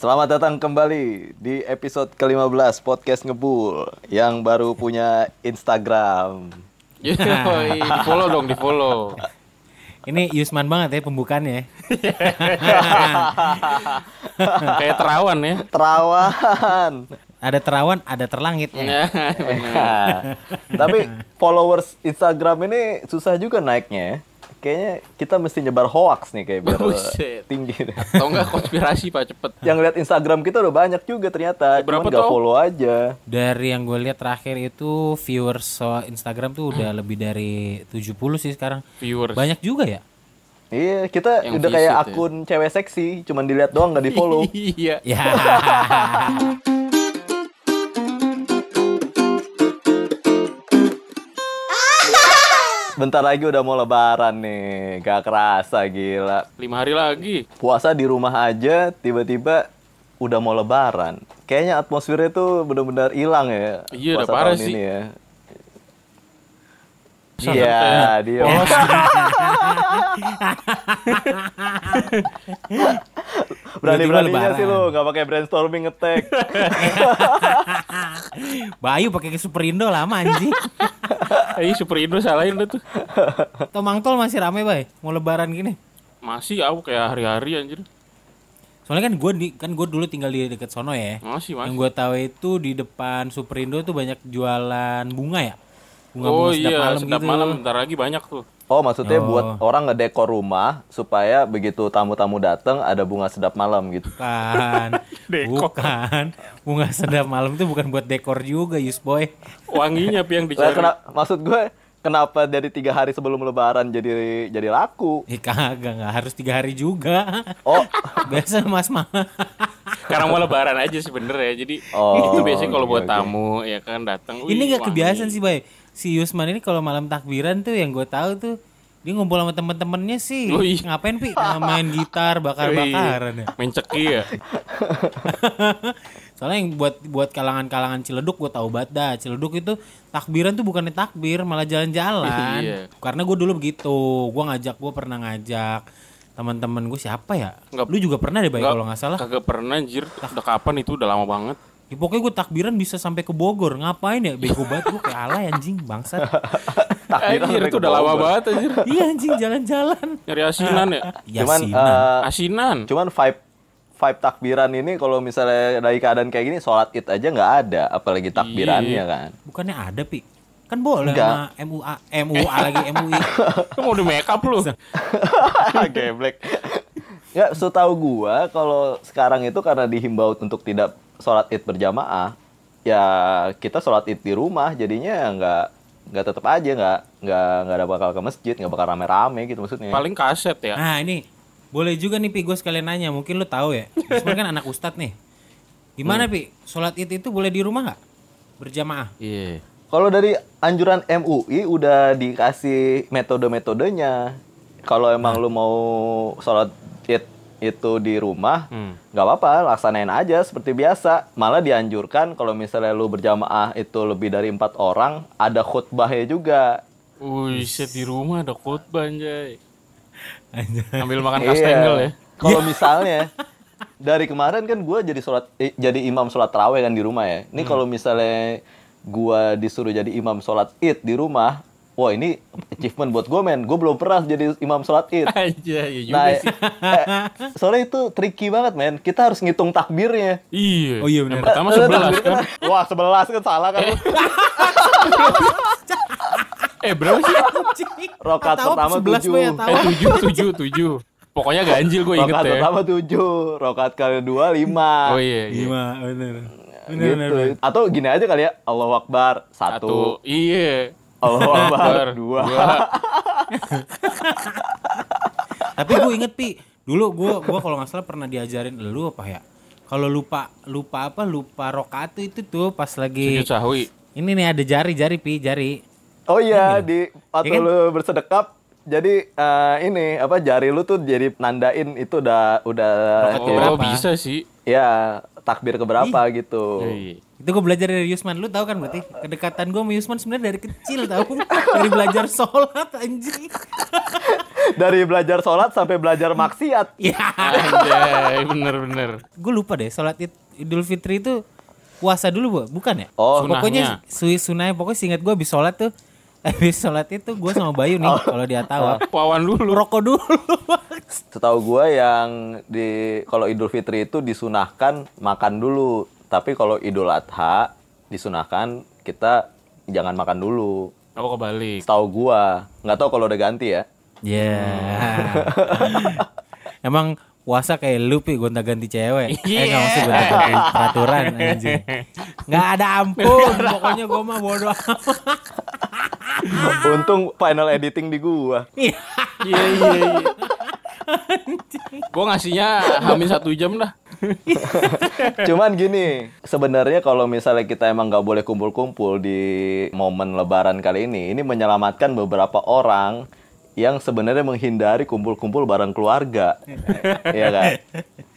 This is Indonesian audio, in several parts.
Selamat datang kembali di episode ke-15 Podcast Ngebul yang baru punya Instagram. Yoi, di follow dong, di follow. Ini Yusman banget ya pembukaannya. Kayak terawan ya. Terawan. Ada terawan, ada terlangit. Ya, benar. Tapi followers Instagram ini susah juga naiknya ya. Kayaknya kita mesti nyebar hoax nih kayak biar Buset. tinggi deh. Atau enggak konspirasi Pak cepet. Yang lihat Instagram kita udah banyak juga ternyata. Berapa Cuman nggak tuh? follow aja. Dari yang gue lihat terakhir itu viewers so Instagram tuh udah lebih dari 70 sih sekarang. Viewers. Banyak juga ya? Iya, kita Yang udah kayak ya. akun cewek seksi, cuman dilihat doang nggak di follow. Iya. Bentar lagi udah mau lebaran nih, gak kerasa gila. Lima hari lagi. Puasa di rumah aja, tiba-tiba udah mau lebaran. Kayaknya atmosfernya tuh benar-benar hilang ya. Iya, udah puasa parah tahun sih. Ini ya. Iya, dia. Oh, Berani-beraninya lebaran. sih lu, nggak pakai brainstorming ngetek. Bayu pakai Superindo lama anjing. eh Super Indo salahin lu tuh. Tomang Tol masih rame, Bay. Mau lebaran gini. Masih aku kayak hari-hari anjir. Soalnya kan gue kan gue dulu tinggal di deket sono ya. Masih, Yang masih. gue tahu itu di depan Superindo tuh banyak jualan bunga ya. Bunga-bunga Oh sedap iya, malam sedap gitu. malam bentar lagi banyak tuh. Oh, maksudnya Oh. buat orang ngedekor rumah supaya begitu tamu-tamu datang ada bunga sedap malam gitu. Bukan. Dekor. Bukan. Bunga sedap malam itu bukan buat dekor juga, Yus Boy. Wanginya yang dicari. kena- maksud gue kenapa dari tiga hari sebelum lebaran jadi jadi laku? Eh kagak, nggak harus tiga hari juga. Oh, Biasa mas mah. Sekarang mau lebaran aja sebenernya. Jadi Oh, itu biasanya kalau oke, buat oke. tamu ya kan datang. Ini gak kebiasaan sih, Bay. Si Yusman ini kalau malam takbiran tuh yang gue tahu tuh dia ngumpul sama temen-temennya sih. Wih. Ngapain, Pi? Main gitar, bakar-bakaran ya. Main ceki ya. Soalnya yang buat buat kalangan-kalangan Ciledug gue tahu banget dah. Ciledug itu takbiran tuh bukannya takbir, malah jalan-jalan. Iya. Karena gue dulu begitu. Gue ngajak, gue pernah ngajak teman-teman gue siapa ya? Nggak- Lu juga pernah deh, Nggak- kalau nggak salah. Kagak pernah anjir. Udah kapan itu udah lama banget. Ya, pokoknya gue takbiran bisa sampai ke Bogor. Ngapain ya? Bego banget gue kayak alay anjing, bangsat. takbiran Anjir itu udah lama banget anjir. iya anjing jalan-jalan. Nyari asinan ya. Cuman Yasinan. eh, Asinan. cuman vibe vibe takbiran ini kalau misalnya dari keadaan kayak gini sholat id aja nggak ada, apalagi takbirannya Iya. kan. Bukannya ada, Pi? Kan boleh Enggak. sama MUA, MUA lagi MUI. Lu mau di make up lu. Geblek. Ya, setahu gua kalau sekarang itu karena dihimbau untuk tidak sholat id berjamaah, ya kita sholat id di rumah, jadinya nggak nggak tetap aja nggak nggak nggak ada bakal ke masjid, nggak bakal rame-rame gitu maksudnya. Paling kaset ya. Nah ini boleh juga nih Pi gue sekalian nanya mungkin lu tahu ya. Sebenarnya kan anak ustadz nih. Gimana Pi? Sholat id itu boleh di rumah nggak? Berjamaah. Iya. Kalau dari anjuran MUI udah dikasih metode-metodenya. Kalau emang lu mau sholat id itu di rumah, Hmm. nggak apa-apa, laksanain aja seperti biasa. Malah dianjurkan kalau misalnya lu berjamaah itu lebih dari empat orang, ada khutbahnya juga. Wih, set di rumah ada khotbah anjay. Anjay. Ambil makan Iya. kastengel ya. Kalau misalnya dari kemarin kan gue jadi sholat, eh, jadi imam sholat terawih kan di rumah ya. Ini kalau misalnya gue disuruh jadi imam sholat id di rumah, wah ini achievement buat gue men. Gue belum pernah jadi imam sholat id. Aja ya juga Nah, sih. eh, soalnya itu tricky banget men. Kita harus ngitung takbirnya. Iya. Oh iya, Yang benar. pertama sebelas kan. Wah sebelas kan salah kan. Eh berapa sih? Rokat pertama 11 tujuh. ya tahu. Eh tujuh, tujuh, tujuh. Pokoknya ganjil gue inget Rokat ya. pertama tujuh, rokat kedua lima. Oh iya, iya. Lima. Bener, gitu. bener, bener. Atau gini aja kali ya, Allahu Akbar Satu. satu, Iya. Allahu Akbar Akbar, dua. Tapi gue inget Pi, dulu gue gua kalau nggak salah pernah diajarin lu apa ya? Kalau lupa lupa apa lupa rokaat itu tuh pas lagi Sujud sahwi. ini nih ada jari jari Pi jari. Oh iya, di waktu Iya kan? lu bersedekap jadi eh, ini apa jari lu tuh jadi nandain itu udah udah Oh bisa sih. ya takbir keberapa gitu. Iya. Itu gue belajar dari Yusman. Lu tahu kan berarti kedekatan gue sama Yusman sebenarnya dari kecil tahu. dari belajar sholat anjing. Dari belajar sholat sampai belajar maksiat. Iya. Anjay, bener-bener. Gue lupa deh sholat Id- Idul Fitri itu puasa dulu, Bu. Bukan ya? Oh, pokoknya su sunai pokoknya seingat gue habis sholat tuh habis sholat itu gue sama Bayu nih kalau di Atawa Wawan dulu. rokok dulu. Setahu gua yang di kalau Idul Fitri itu disunahkan makan dulu. Tapi kalau Idul Adha disunahkan kita jangan makan dulu. Aku kebalik. Setahu gua, nggak tahu kalau udah ganti ya. Ya. Emang puasa kayak lu pi gonta ganti cewek. Eh enggak maksud gonta ganti peraturan anjing. Enggak ada ampun, pokoknya gua mah bodoh amat. Untung final editing di gua. Iya. Iya iya. Gue ngasihnya hamin satu jam dah. Cuman gini, sebenarnya kalau misalnya kita emang nggak boleh kumpul-kumpul di momen Lebaran kali ini, ini menyelamatkan beberapa orang yang sebenarnya menghindari kumpul-kumpul bareng keluarga. Iya kan?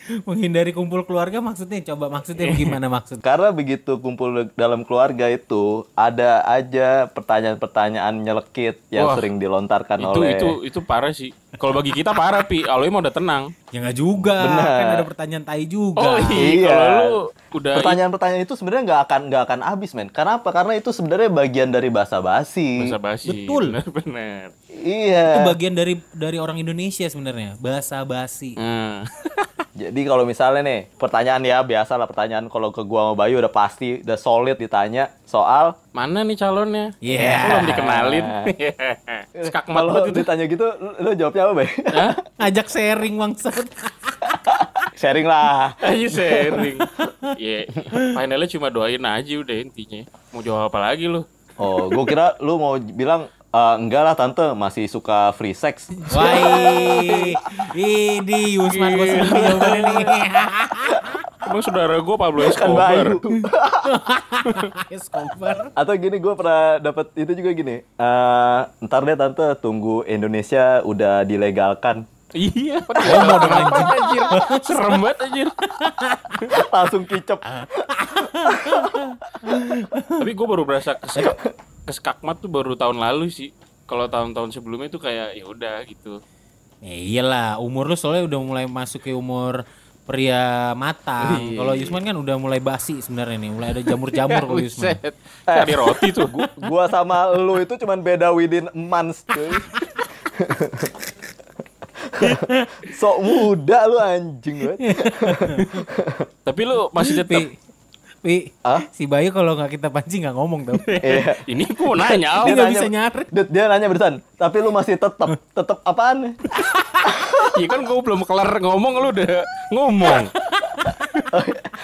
Menghindari kumpul keluarga maksudnya coba maksudnya gimana maksud? Karena begitu kumpul dalam keluarga itu ada aja pertanyaan-pertanyaan nyelekit yang Wah, sering dilontarkan Itu oleh itu itu parah sih. Kalau bagi kita parah pi. Kalau emang udah tenang. Ya enggak juga, Benar. kan ada pertanyaan tai juga. Oh iya. Iya. Kalau lu udah pertanyaan-pertanyaan itu sebenarnya nggak akan nggak akan habis men. Karena apa? Karena itu sebenarnya bagian dari bahasa basi. bahasa basi. Betul. Bener-bener. Iya. Itu bagian dari dari orang Indonesia sebenarnya, bahasa basi. Nah. Jadi kalau misalnya nih pertanyaan ya biasa lah pertanyaan kalau ke gua sama Bayu udah pasti udah solid ditanya soal Mana nih calonnya? Iya. Belum dikenalin. Skakmat kalau banget itu. ditanya gitu lu, lu jawabnya apa Bay? Hah? Ngajak sharing bangsat. Sharing lah. Ayo sharing. Iya. Finalnya cuma doain aja udah intinya. Mau jawab apa lagi lu? Oh, gua kira lu mau bilang "Eh, enggak lah tante masih suka free sex. Wai, ini Yusman gue sebut jawabannya nih. Emang saudara gue Pablo Kan Escobar. Escobar. Atau gini gue pernah dapat itu juga gini. Eh, ntar deh tante tunggu Indonesia udah dilegalkan. Iya, homo dong anjir. anjir. Serem banget anjir. Langsung kicep. Tapi gue baru berasa keskak, keskakmat tuh baru tahun lalu sih. Kalau tahun-tahun sebelumnya tuh kayak ya udah gitu. Ya iyalah, umur lu soalnya udah mulai masuk ke umur pria matang. Iya. Kalau Yusman kan udah mulai basi sebenarnya nih, mulai ada jamur-jamur kalau Yusman. Buset. Cari roti tuh. Gua sama lu itu cuman beda within months cuy. Sok muda lu anjing banget. Tapi lu masih tetap Pi, Ah? si Bayu kalau nggak kita pancing nggak ngomong tau. Iya. ini gue mau nanya. Dia nggak nanya- bisa nyari. Dut, dia nanya berusan, tapi lu masih tetap tetap apaan? Iya kan gue belum kelar ngomong lu udah ngomong.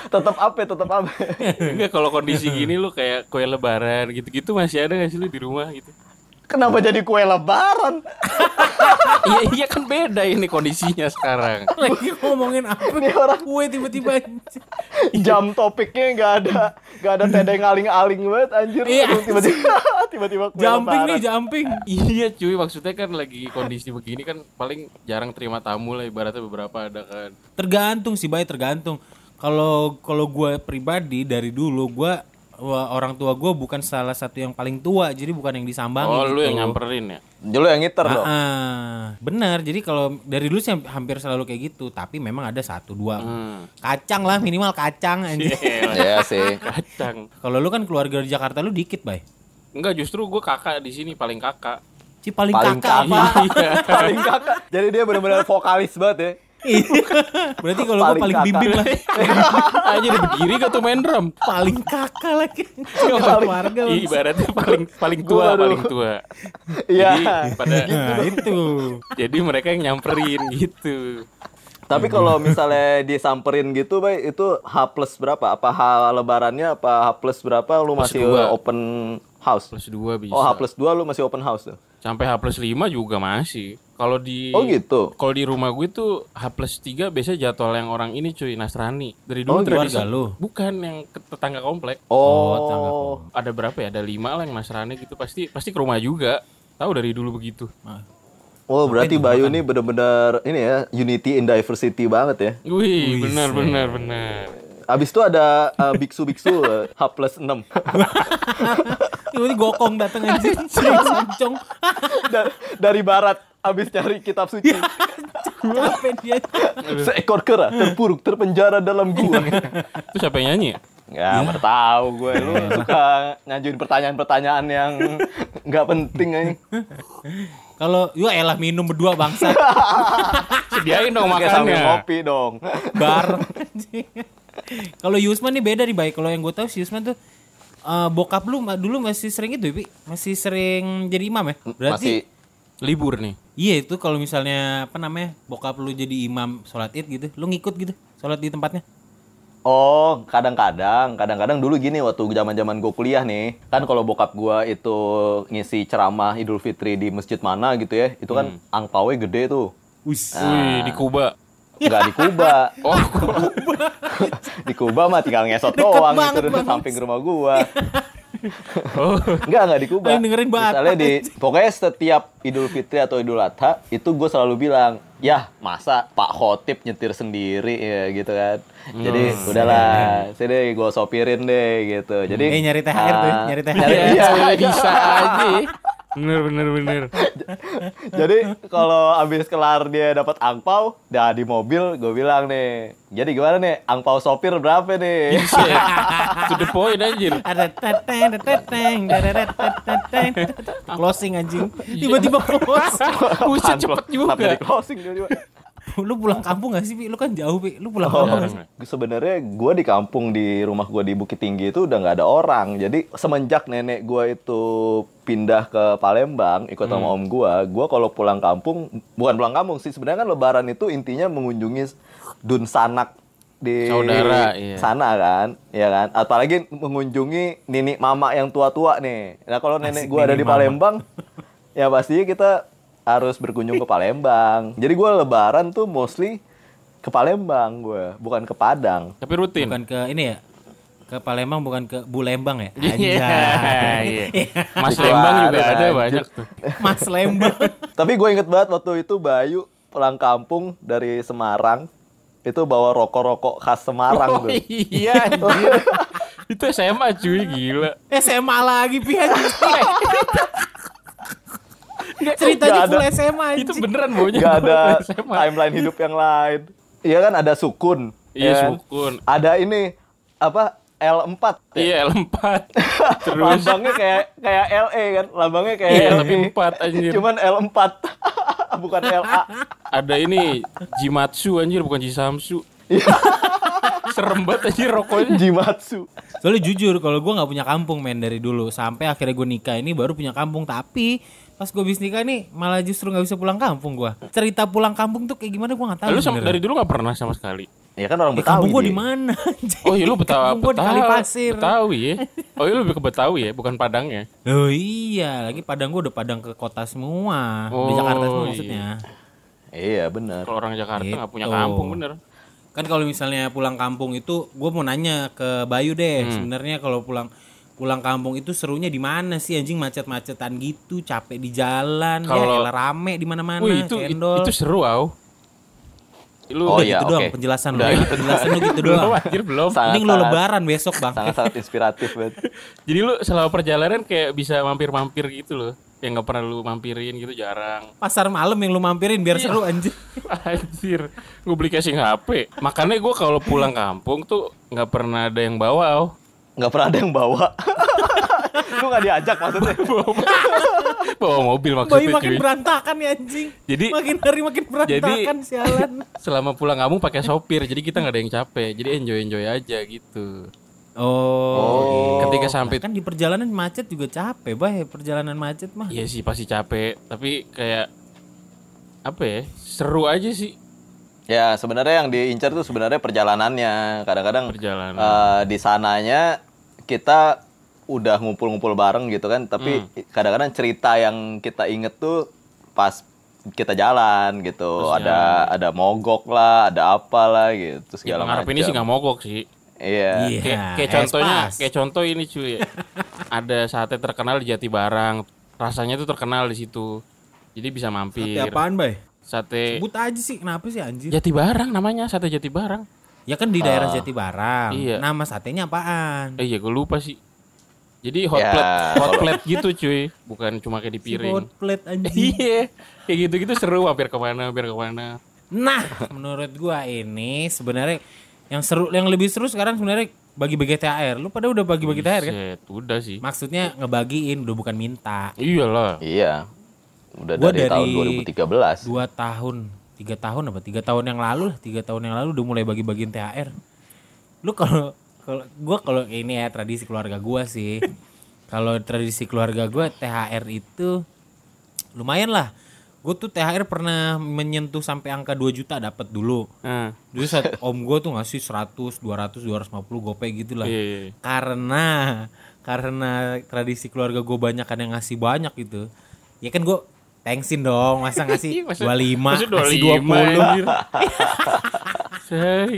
tetap apa? Tetap apa? Enggak kalau kondisi gini lu kayak kue lebaran gitu-gitu masih ada gak sih lu di rumah gitu? Kenapa jadi kue lebaran? iya iya kan beda ini kondisinya sekarang. Lagi ngomongin apa? Ini orang Gue tiba-tiba jam topiknya nggak ada nggak ada tedeng aling-aling banget anjir. Iya. Tiba-tiba tiba-tiba kue jumping lebaran. nih, jumping. Iya cuy maksudnya kan lagi kondisi begini kan paling jarang terima tamu lah ibaratnya beberapa ada kan. Tergantung sih, Bay, tergantung. Kalau kalau gue pribadi dari dulu gue orang tua gue bukan salah satu yang paling tua, jadi bukan yang disambangin. Oh lu gitu. yang nyamperin ya? Dulu yang ngiter Ah, dong. ah. benar. Jadi kalau dari dulu sih hampir selalu kayak gitu, tapi memang ada satu dua Hmm. kacang lah minimal kacang anjing. Iya sih. Kacang. Kalau lu kan keluarga di Jakarta lu dikit, Bay. Enggak justru gue kakak di sini paling kakak. Si paling, Paling kakak apa? Iya. Paling kakak. Jadi dia benar-benar vokalis banget ya. Berarti kalau gua Paling bimbing lah. Aja udah berdiri gak tuh main drum? paling kakak lagi. Paling- keluarga. Iya, ibaratnya paling paling tua paling tua. Iya. Jadi pada Nah, itu. jadi mereka yang nyamperin gitu. Tapi kalau misalnya disamperin gitu, bay, itu H plus berapa? Apa H lebarannya? Apa H plus berapa? Lu masih dua. open house? Plus dua bisa. Oh H plus 2 lu masih open house tuh? Sampai H plus 5 juga masih. Kalau di Oh gitu? Kalau di rumah gue tuh H plus 3 biasanya jadwal yang orang ini cuy Nasrani. Dari dulu Oh, tradisi. keluarga lu? Bukan yang ke- tetangga komplek. Oh, Oh, Ada berapa ya? Ada lima lah yang Nasrani gitu. Pasti pasti ke rumah juga. Tahu dari dulu begitu. oh berarti Bayu ini bener-bener ini ya unity in diversity banget ya. Wih, benar benar benar. Abis itu ada uh, biksu-biksu uh, H plus 6 Tiba-tiba gokong datang anjing. Sancong. Da- dari barat abis nyari kitab suci. Capek dia. Seekor kera terpuruk terpenjara dalam gua. Itu siapa yang nyanyi ya? Ya, mana tahu gue lu suka ngajuin pertanyaan-pertanyaan yang nggak penting aja. Kalau yuk elah minum berdua bangsa Sediain dong Kayak sambil makannya. ngopi dong. bareng. Kalau Yusman nih beda nih baik. Kalau yang gue tahu si Yusman tuh eh, bokap lu dulu masih sering itu, Pi. Masih sering jadi imam ya? Berarti Masih Libur nih. iya itu kalau misalnya apa namanya? Bokap lu jadi imam sholat Id gitu, lu ngikut gitu sholat di tempatnya. Oh, kadang-kadang, kadang-kadang dulu gini waktu zaman-zaman gue kuliah nih, kan kalau bokap gua itu ngisi ceramah Idul Fitri di masjid mana gitu ya, itu kan angpaunya gede tuh. Wih, di Kuba. Nggak di Kuba. Oh, di Kuba mah tinggal ngesot Deket doang banget, gitu di Bang. samping rumah gua. oh. Enggak, enggak di Kuba. Yang dengerin Batak. Misalnya di pokoknya setiap Idul Fitri atau Idul Adha itu gue selalu bilang, "Yah, masa Pak Khotib nyetir sendiri ya gitu kan." Jadi udahlah, sini gue sopirin deh gitu. Jadi Eh, nyari THR tuh, ah, nyari THR. nyari- Ya, iya, iya. bisa aja. Bener, bener, bener. Jadi kalau abis kelar dia dapat angpau, dah di mobil gue bilang nih, jadi gimana nih, angpau sopir berapa nih? Buset. To the point anjir. Ada teteng, teteng, teteng. closing anjing. Tiba-tiba close. Buset cepet juga. Kenapa di closing tiba-tiba? lu pulang kampung gak sih, Pi? Lu kan jauh, Pi. Lu pulang Oh, kampung sebenarnya gue di kampung di rumah gue di Bukit Tinggi itu udah nggak ada orang. Jadi semenjak nenek gue itu pindah ke Palembang ikut sama om gue, gue kalau pulang kampung bukan pulang kampung sih sebenarnya kan Lebaran itu intinya mengunjungi dun sanak di Saudara, iya. sana kan, ya kan. Apalagi mengunjungi nini mama yang tua-tua nih. Nah kalau nenek gue ada di mama. Palembang, ya pastinya kita harus berkunjung ke Palembang. Jadi gue Lebaran tuh mostly ke Palembang gue, bukan ke Padang. Tapi rutin. Bukan ke ini ya? Ke Palembang bukan ke Bulembang ya? Iya, Anjay. iya. Mas Dikeluarin Lembang juga ada anjir. banyak tuh. Mas Lembang. Tapi gue inget banget waktu itu Bayu pulang kampung dari Semarang itu bawa rokok-rokok khas Semarang Oh tuh. iya anjir. Itu SMA cuy gila. SMA lagi, Pi. Nggak, Ceritanya full ada. SMA Itu anjing. beneran maunya Gak ada timeline hidup yang lain. Iya kan ada sukun. Iya, sukun. Ada ini apa L4. Iya L4. Terus Lambangnya kayak kayak LE kan, lambangnya kayak Iya, LE. tapi empat, anjir. Cuman L4. bukan LA. ada ini Jimatsu anjir bukan Jisamsu. Iya. Serem banget anjir rokoknya. Jimatsu. Soalnya jujur kalau gue nggak punya kampung men dari dulu sampai akhirnya gue nikah ini baru punya kampung tapi pas gue bis nikah nih malah justru nggak bisa pulang kampung gue cerita pulang kampung tuh kayak gimana gue nggak tahu Lu sama, dari dulu gak pernah sama sekali. Ya kan orang Eh, Betawi. kampung gue di mana? Oh iya lu Betawi. kampung gue di Kali Pasir Betawi ya. Oh iya lu lebih ke Betawi ya, bukan Padang ya. oh iya lagi padang gue udah padang ke kota semua di Oh, Jakarta semua iya. maksudnya Iya benar. Kalau orang Jakarta nggak punya Gitu. kampung bener. kan kalau misalnya pulang kampung itu gue mau nanya ke Bayu deh Hmm. sebenarnya kalau pulang pulang kampung itu serunya di mana sih anjing macet-macetan gitu capek di jalan Kalau- ya elah rame di mana-mana Wih itu cendol itu seru au. Lu Oh, Udah iya, gitu doang oke. penjelasan lu Udah. ya. penjelasan lu gitu belum doang anjir belum. Sangat- mending lu sangat- lebaran besok bang Sangat-sangat inspiratif banget. Jadi lu selama perjalanan kayak bisa mampir-mampir gitu loh. Yang nggak pernah lu mampirin gitu jarang. pasar malam yang lu mampirin biar seru anjing Anjir, gue beli casing HP. Makanya gue kalau pulang kampung tuh nggak pernah ada yang bawa. Au. Nggak pernah ada yang bawa. Lu nggak diajak maksudnya. bawa mobil maksudnya makin cuy. berantakan ya anjing Jadi- makin hari makin berantakan sialan Selama pulang kampung pakai sopir, jadi kita nggak ada yang capek. Jadi enjoy enjoy aja gitu. oh, Ketika sampai kan di perjalanan macet juga capek bay perjalanan macet mah Iya sih pasti capek, tapi kayak apa ya? Seru aja sih Ya sebenarnya yang diincar tuh sebenarnya perjalanannya. Kadang-kadang perjalanan. eh, di sananya kita udah ngumpul-ngumpul bareng gitu kan, tapi Hmm. kadang-kadang cerita yang kita inget tuh pas kita jalan gitu. Pas ada ada mogok lah, ada apalah gitu ya, segala pengharap macam. ini sih nggak mogok sih. Iya. Iya. Kayak, kayak contohnya, kayak contoh ini cuy. Ada sate terkenal di Jati Barang. Rasanya tuh terkenal di situ. Jadi bisa mampir. Sate apaan bay Sate sebut aja sih kenapa sih anjir Jati Barang namanya, sate Jati Barang. Ya kan di daerah Jati Barang Iya. nama satenya apaan Eh iya gue lupa sih. Jadi hot Ya, plate, hot kalau- plate gitu cuy, bukan cuma kayak di piring. Hot plate anjing. Iya, kayak gitu-gitu seru hampir ke mana, hampir ke mana. Nah, menurut gua ini sebenarnya yang seru yang lebih seru sekarang sebenarnya bagi-bagi THR. Lu pada udah bagi-bagi THR kan? Udah sih. Maksudnya ngebagiin udah bukan minta. Iyalah. Iya. Udah Gua dari, tahun dari 2013. Dua tahun, tiga tahun apa? Tiga tahun yang lalu lah, tiga tahun yang lalu udah mulai bagi-bagiin THR. Lu kalau kalau gua kalau ini ya tradisi keluarga gua sih. kalau tradisi keluarga gua THR itu lumayan lah. Gue tuh THR pernah menyentuh sampai angka 2 juta dapat dulu. Nah, Dulu saat om gue tuh ngasih 100, 200, 250 gopay gitu lah. iya, iya. Karena karena tradisi keluarga gue banyak kan yang ngasih banyak gitu. Ya kan gue thanksin dong, masa ngasih Maksud- 25, maksud ngasih 25, 20. anjir. Say.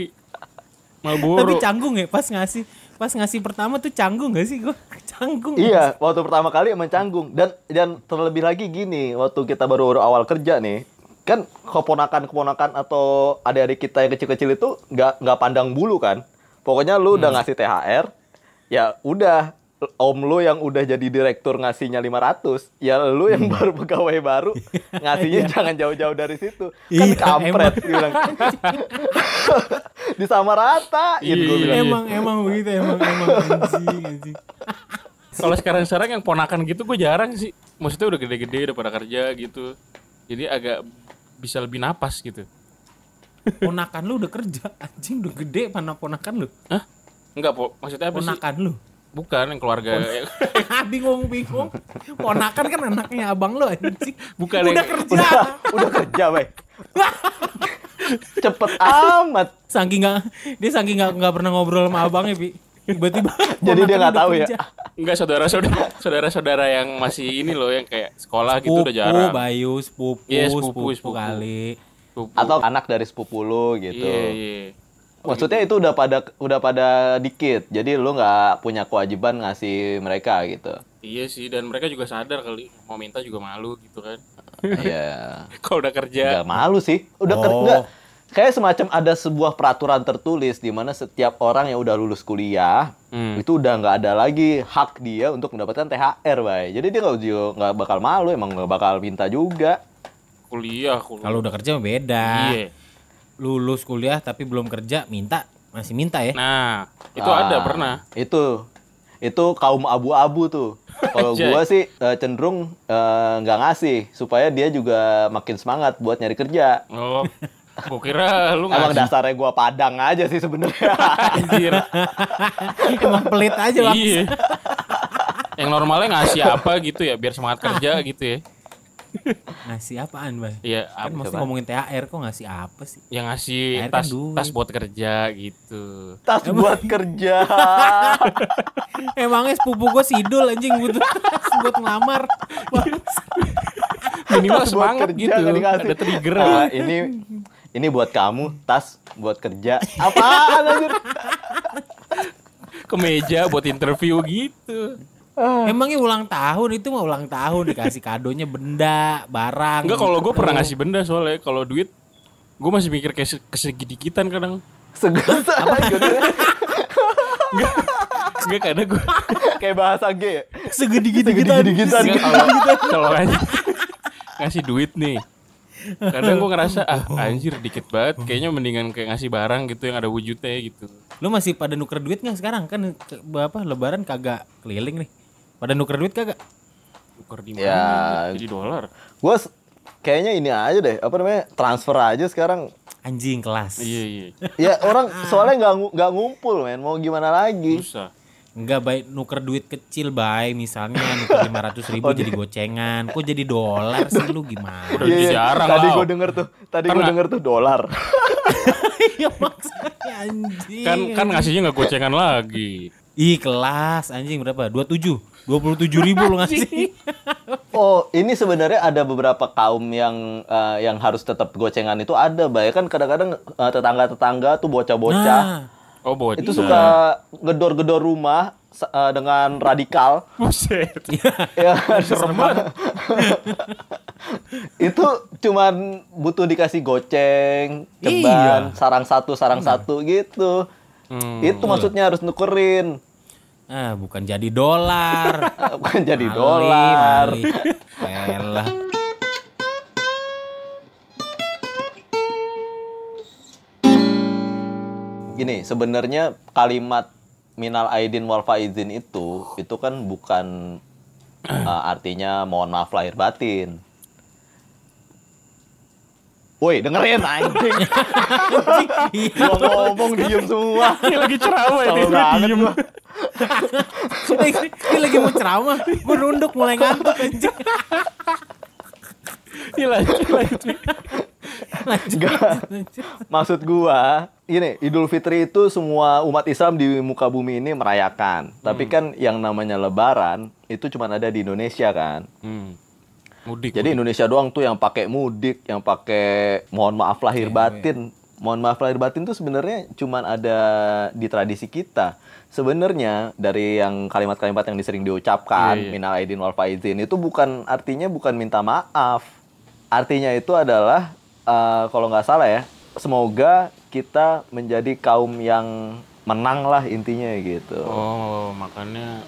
Malboro. Tapi canggung ya pas ngasih pas ngasih pertama tuh canggung gak sih gue? Canggung. Iya, waktu pertama kali emang canggung dan dan terlebih lagi gini, waktu kita baru awal kerja nih, kan keponakan-keponakan atau adik-adik kita yang kecil-kecil itu nggak nggak pandang bulu kan. Pokoknya lu udah ngasih THR, ya udah om lu yang udah jadi direktur ngasihnya 500, ya lu yang baru pegawai baru ngasihnya jangan jauh-jauh dari situ. Kan Iya, kampret bilang. Disamaratain Iya, gue bilang. Emang emang begitu emang emang anjing anjing. Kalau sekarang-sekarang yang ponakan gitu gue jarang sih. Maksudnya udah gede-gede udah pada kerja gitu. Jadi agak bisa lebih napas gitu. Ponakan lu udah kerja, anjing udah gede mana ponakan lu? Hah? Enggak, Po. Maksudnya apa sih? Ponakan lu. Bukan yang keluarga. bingung bingung. Ponakan kan anaknya abang lu anjing. Bukan udah yang- kerja. Udah, udah kerja, weh. Cepet amat. saking nggak dia saking nggak nggak pernah ngobrol sama abangnya pi tiba-tiba Jadi dia ponakan nggak udah tahu ya? Enggak saudara-saudara saudara-saudara yang masih ini loh yang kayak sekolah gitu sepupu udah jarang. bayu sepupu Iya, sepupu, sepupu, sepupu. kali Sepupu. Atau anak dari sepupu lu gitu. Iya, iya. Maksudnya itu udah pada udah pada dikit. Jadi lu nggak punya kewajiban ngasih mereka gitu. Iya sih dan mereka juga sadar kali mau minta juga malu gitu kan. Iya. Kalau udah kerja Nggak malu sih. Udah Oh. nggak- Kayak semacam ada sebuah peraturan tertulis di mana setiap orang yang udah lulus kuliah Hmm. itu udah nggak ada lagi hak dia untuk mendapatkan THR, bay. Jadi dia nggak juga- nggak bakal malu, emang nggak bakal minta juga. kuliah, kuliah. kalau udah kerja beda Iya. Lulus kuliah tapi belum kerja minta masih minta ya Nah, itu Ah, ada pernah. Itu itu kaum abu-abu tuh. Kalau gua sih eh, cenderung eh, nggak ngasih supaya dia juga makin semangat buat nyari kerja. Oh. Gua kira lu Emang ngasih. dasarnya gua padang aja sih sebenarnya. Anjir. emang pelit aja bang iya. Yang normalnya ngasih apa gitu ya biar semangat kerja gitu ya. ngasih apaan bang Iya, kan apa- mesti ngomongin THR kok ngasih apa sih yang ngasih Air kan tas duit. tas buat kerja gitu. Tas buat kerja. emangnya sepupu gue sidul anjing butuh buat ngelamar Minimal Tas buat semangat kerja gitu. Ada trigger. Ah, ini ini buat kamu, tas buat kerja. Apaan anjir? Ke meja buat interview gitu. Emangnya ulang tahun itu mah ulang tahun dikasih kadonya benda, barang. Enggak kalau gue gitu. pernah ngasih benda soalnya kalau duit gue masih mikir kayak se- kesedikitan kadang. Segas Enggak kadang gue kayak bahasa G. ya? Enggak kalau ngasih, duit nih. Kadang gue ngerasa ah anjir dikit banget. Kayaknya mendingan kayak ngasih barang gitu yang ada wujudnya gitu. Lu masih pada nuker duit nggak sekarang? Kan ke- apa lebaran kagak keliling nih. Pada nuker duit kagak? Tuker di mana? Ya. Jadi dolar. Gue kayaknya ini aja deh, apa namanya? Transfer aja sekarang. Anjing kelas. Iya iya. Ya orang soalnya nggak nggak ngumpul men, mau gimana lagi? Susah. Enggak baik nuker duit kecil baik misalnya nuker 500 ribu jadi gocengan. Kok jadi dolar sih lu gimana? Udah Iya, iya. jarang Tadi gue denger tuh, tadi gue denger tuh dolar. Iya maksudnya anjing. Kan kan ngasihnya nggak gocengan lagi. Ih kelas anjing berapa? 27 27 ribu lu ngasih Oh, ini sebenarnya ada beberapa kaum yang eh, yang harus tetap gocengan itu ada, bay. Kan kadang-kadang eh, tetangga-tetangga tuh bocah-bocah Nah Oh bocah. itu suka gedor-gedor rumah eh, dengan radikal. Buset. ya, Serem banget. itu cuman butuh dikasih goceng, ceban, Iya. sarang satu, sarang satu gitu. Hmm. itu maksudnya harus nukerin. Ah, bukan jadi dolar. Bukan jadi Mali, dolar. Elah. Gini, sebenarnya kalimat minal aidin wal faizin itu itu kan bukan uh, artinya mohon maaf lahir batin. Woi, dengerin anjing. Gua ngomong diem semua. Ini lagi ceramah ini. Banget gua. Ini lagi mau ceramah, gue nunduk mulai ngantuk anjing. Ini lanjut lanjut. Lanjut, lanjut. Maksud gua, gini, Idul Fitri itu semua umat Islam di muka bumi ini merayakan. Tapi kan yang namanya lebaran itu cuma ada di Indonesia kan. Hmm. Mudik. Jadi Indonesia doang tuh yang pakai mudik, yang pakai mohon maaf lahir batin. Mohon maaf lahir batin tuh sebenarnya cuma ada di tradisi kita. Sebenarnya dari yang kalimat-kalimat yang disering diucapkan, Iya, iya. minal aidin wal faizin itu bukan artinya bukan minta maaf. Artinya itu adalah eh, kalau nggak salah ya, semoga kita menjadi kaum yang menang lah intinya gitu. Oh, makanya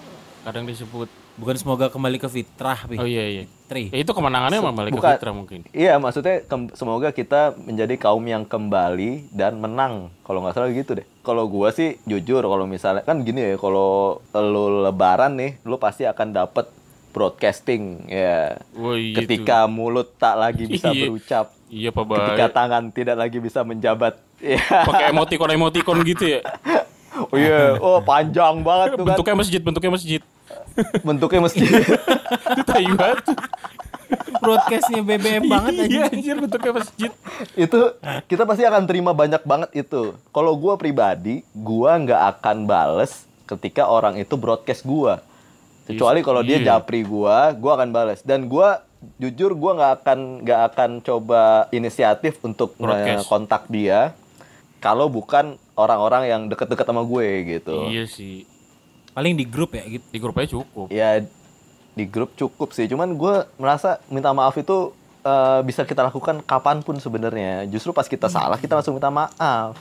kadang disebut. Bukan semoga kembali ke fitrah, Pi. Oh iya iya. Fitri. Ya, itu kemenangannya emang balik ke bukan. fitrah mungkin. Iya, maksudnya semoga kita menjadi kaum yang kembali dan menang. Kalau nggak salah gitu deh. Kalau gua sih jujur kalau misalnya kan gini ya, kalau lu lebaran nih, lu pasti akan dapet broadcasting ya. Oh iya. Ketika mulut tak lagi bisa Iya. berucap. Iya Pak ketika tangan tidak lagi bisa menjabat. Ya. Pakai emoticon emoticon gitu ya. Oh iya, oh panjang banget tuh kan. bentuknya masjid, bentuknya masjid. Bentuknya mesti Itu tai banget. Broadcastnya BBM banget Iya anjing. anjir bentuknya masjid. itu kita pasti akan terima banyak banget itu. Kalau gua pribadi, gua nggak akan bales ketika orang itu broadcast gua. Kecuali kalau dia Iya. japri gua, gua akan bales. Dan gua jujur gua nggak akan nggak akan coba inisiatif untuk Broadcast. kontak dia kalau bukan orang-orang yang deket-deket sama gue gitu. Iya sih. Paling di grup ya gitu. Di grup aja cukup. Ya di grup cukup sih. Cuman gue merasa minta maaf itu eh, bisa kita lakukan kapan pun sebenarnya. Justru pas kita salah kita langsung minta maaf.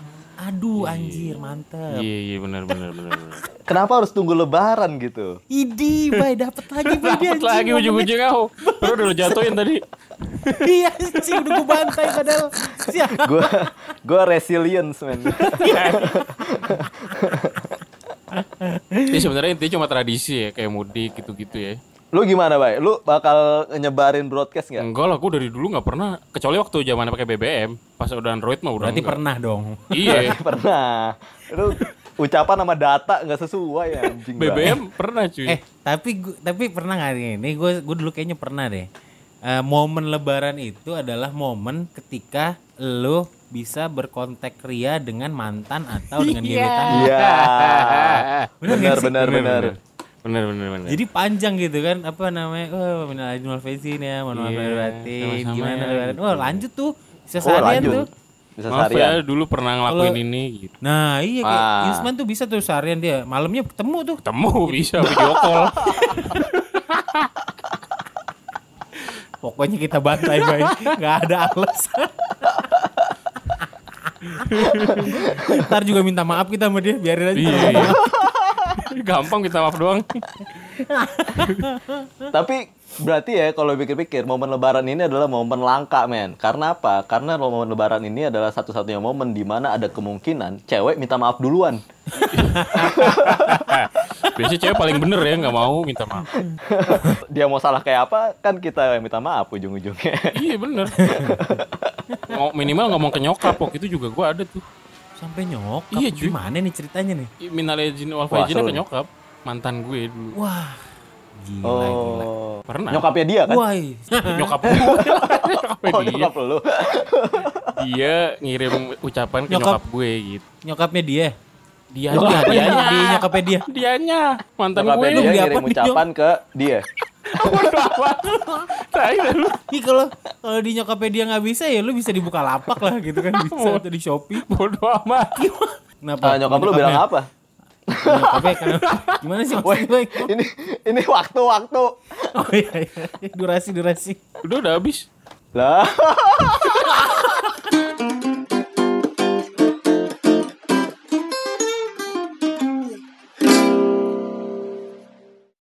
Aduh anjir, mantep. Iya iya benar benar benar. benar. Kenapa harus tunggu lebaran gitu? Idi, bay dapat lagi bay Dapat lagi ujung-ujung kau. Baru udah jatuhin tadi. Iya sih udah gue bantai padahal. Gue gue resilience men. Ini sebenarnya intinya cuma tradisi ya kayak mudik gitu-gitu ya. Lu gimana, Bay? Lu bakal nyebarin broadcast nggak? Enggak lah, gue dari dulu nggak pernah. Kecuali waktu zaman pakai BBM. Pas udah Android mah udah Berarti enggak. pernah dong. Iya. Pernah. Lu ucapan sama data nggak sesuai ya anjing. Bay. BBM pernah cuy. Eh, tapi gua, tapi pernah nggak nih? Ini gue gue dulu kayaknya pernah deh. Eh, momen lebaran itu adalah momen ketika lo bisa berkontak ria dengan mantan atau dengan gebetan. lo. Iya. Bener Benar benar benar. Bener bener bener. Jadi panjang gitu kan apa namanya? Oh, minal aidin wal faizin ya, mohon maaf Iya, lahir batin. Gimana ya, gitu. Wah, lanjut tuh. Bisa Oh, seharian lanjut. tuh. Bisa Maaf seharian. ya dulu pernah ngelakuin Kalau- ini gitu. Nah, iya kayak Ah. Yusman tuh bisa tuh seharian dia. Malamnya ketemu tuh. Ketemu bisa video call. Pokoknya kita bantai baik, nggak ada alasan. Ntar juga minta maaf kita sama dia, biarin aja. iya. iya. Gampang minta maaf doang. Tapi berarti ya kalau pikir-pikir momen lebaran ini adalah momen langka men. Karena apa? Karena momen lebaran ini adalah satu-satunya momen di mana ada kemungkinan cewek minta maaf duluan. Biasanya cewek paling bener ya nggak mau minta maaf. Dia mau salah kayak apa kan kita yang minta maaf ujung-ujungnya. Iya bener. Minimal ngomong ke nyokap waktu itu juga gue ada tuh. Sampai nyokap. Iya, cuy. Gimana nih ceritanya nih? Minal izin wal faizin nih. nyokap. Mantan gue dulu. Wah, gila, gila. Oh. Pernah. Nyokapnya dia kan? Wah, iya. Nyokap gue. Nyokapnya Oh, dia. nyokap lu. Dia ngirim ucapan ke Nyokap. nyokap gue gitu. nyokapnya dia. Dia Dia, dia, dia, nyokapnya dia. Dianya. Mantan Nyokapnya gue. dia ngirim apa ucapan ke dia. Bodo amat. Lu. Ih kalau kalau di nyokapnya dia nggak bisa ya lu bisa dibuka lapak lah gitu kan bisa atau di Shopee. Bodo amat. Kenapa? Ah, nyokap lu bilang apa? Nyokapnya kenapa? Gimana sih maksudnya? ini ini waktu-waktu. Oh iya, iya. Durasi durasi. Udah udah habis. Lah.